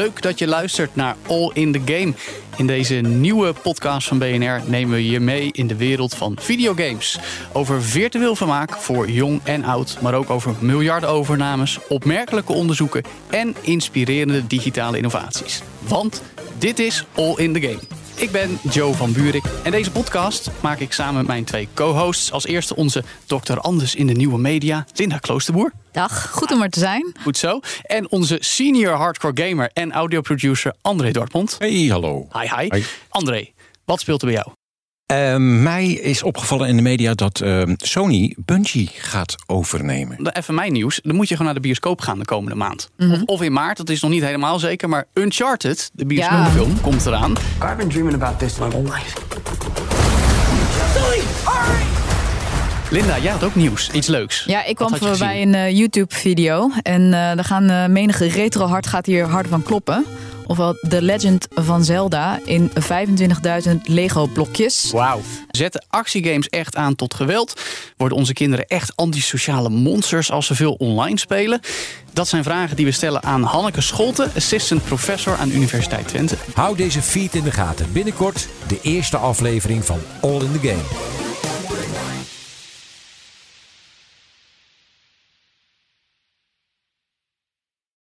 Leuk dat je luistert naar All in the Game. In deze nieuwe podcast van BNR nemen we je mee in de wereld van videogames. Over virtueel vermaak voor jong en oud, maar ook over miljarden-overnames, opmerkelijke onderzoeken en inspirerende digitale innovaties. Want dit is All in the Game. Ik ben Joe van Buurik en deze podcast maak ik samen met mijn twee co-hosts. Als eerste onze dokter Anders in de nieuwe media, Linda Kloosterboer. Dag, goed om er te zijn. Goed zo. En onze senior hardcore gamer en audioproducer André Dortmund. Hey, hallo. Hi, hi. Hi. André, wat speelt er bij jou? Ehm, mij is opgevallen in de media dat ehm, Sony Bungie gaat overnemen. Dan Even mijn nieuws. Dan moet je gewoon naar de bioscoop gaan de komende maand. of, of in maart, dat is nog niet helemaal zeker. Maar Uncharted, de bioscoopfilm, komt eraan. I've been dreaming about this my whole life. Linda, jij had ook nieuws. Iets leuks. Ja, ik kwam voorbij een eh, YouTube-video. En eh er gaan eh, menige retro-hart gaat hier hard van kloppen. Ofwel The Legend van Zelda in 25.000 Lego-blokjes. Wauw. Zetten actiegames echt aan tot geweld? Worden onze kinderen echt antisociale monsters als ze veel online spelen? Dat zijn vragen die we stellen aan Hanneke Scholten, assistant professor aan de Universiteit Twente. Hou deze feed in de gaten. Binnenkort de eerste aflevering van All in the Game.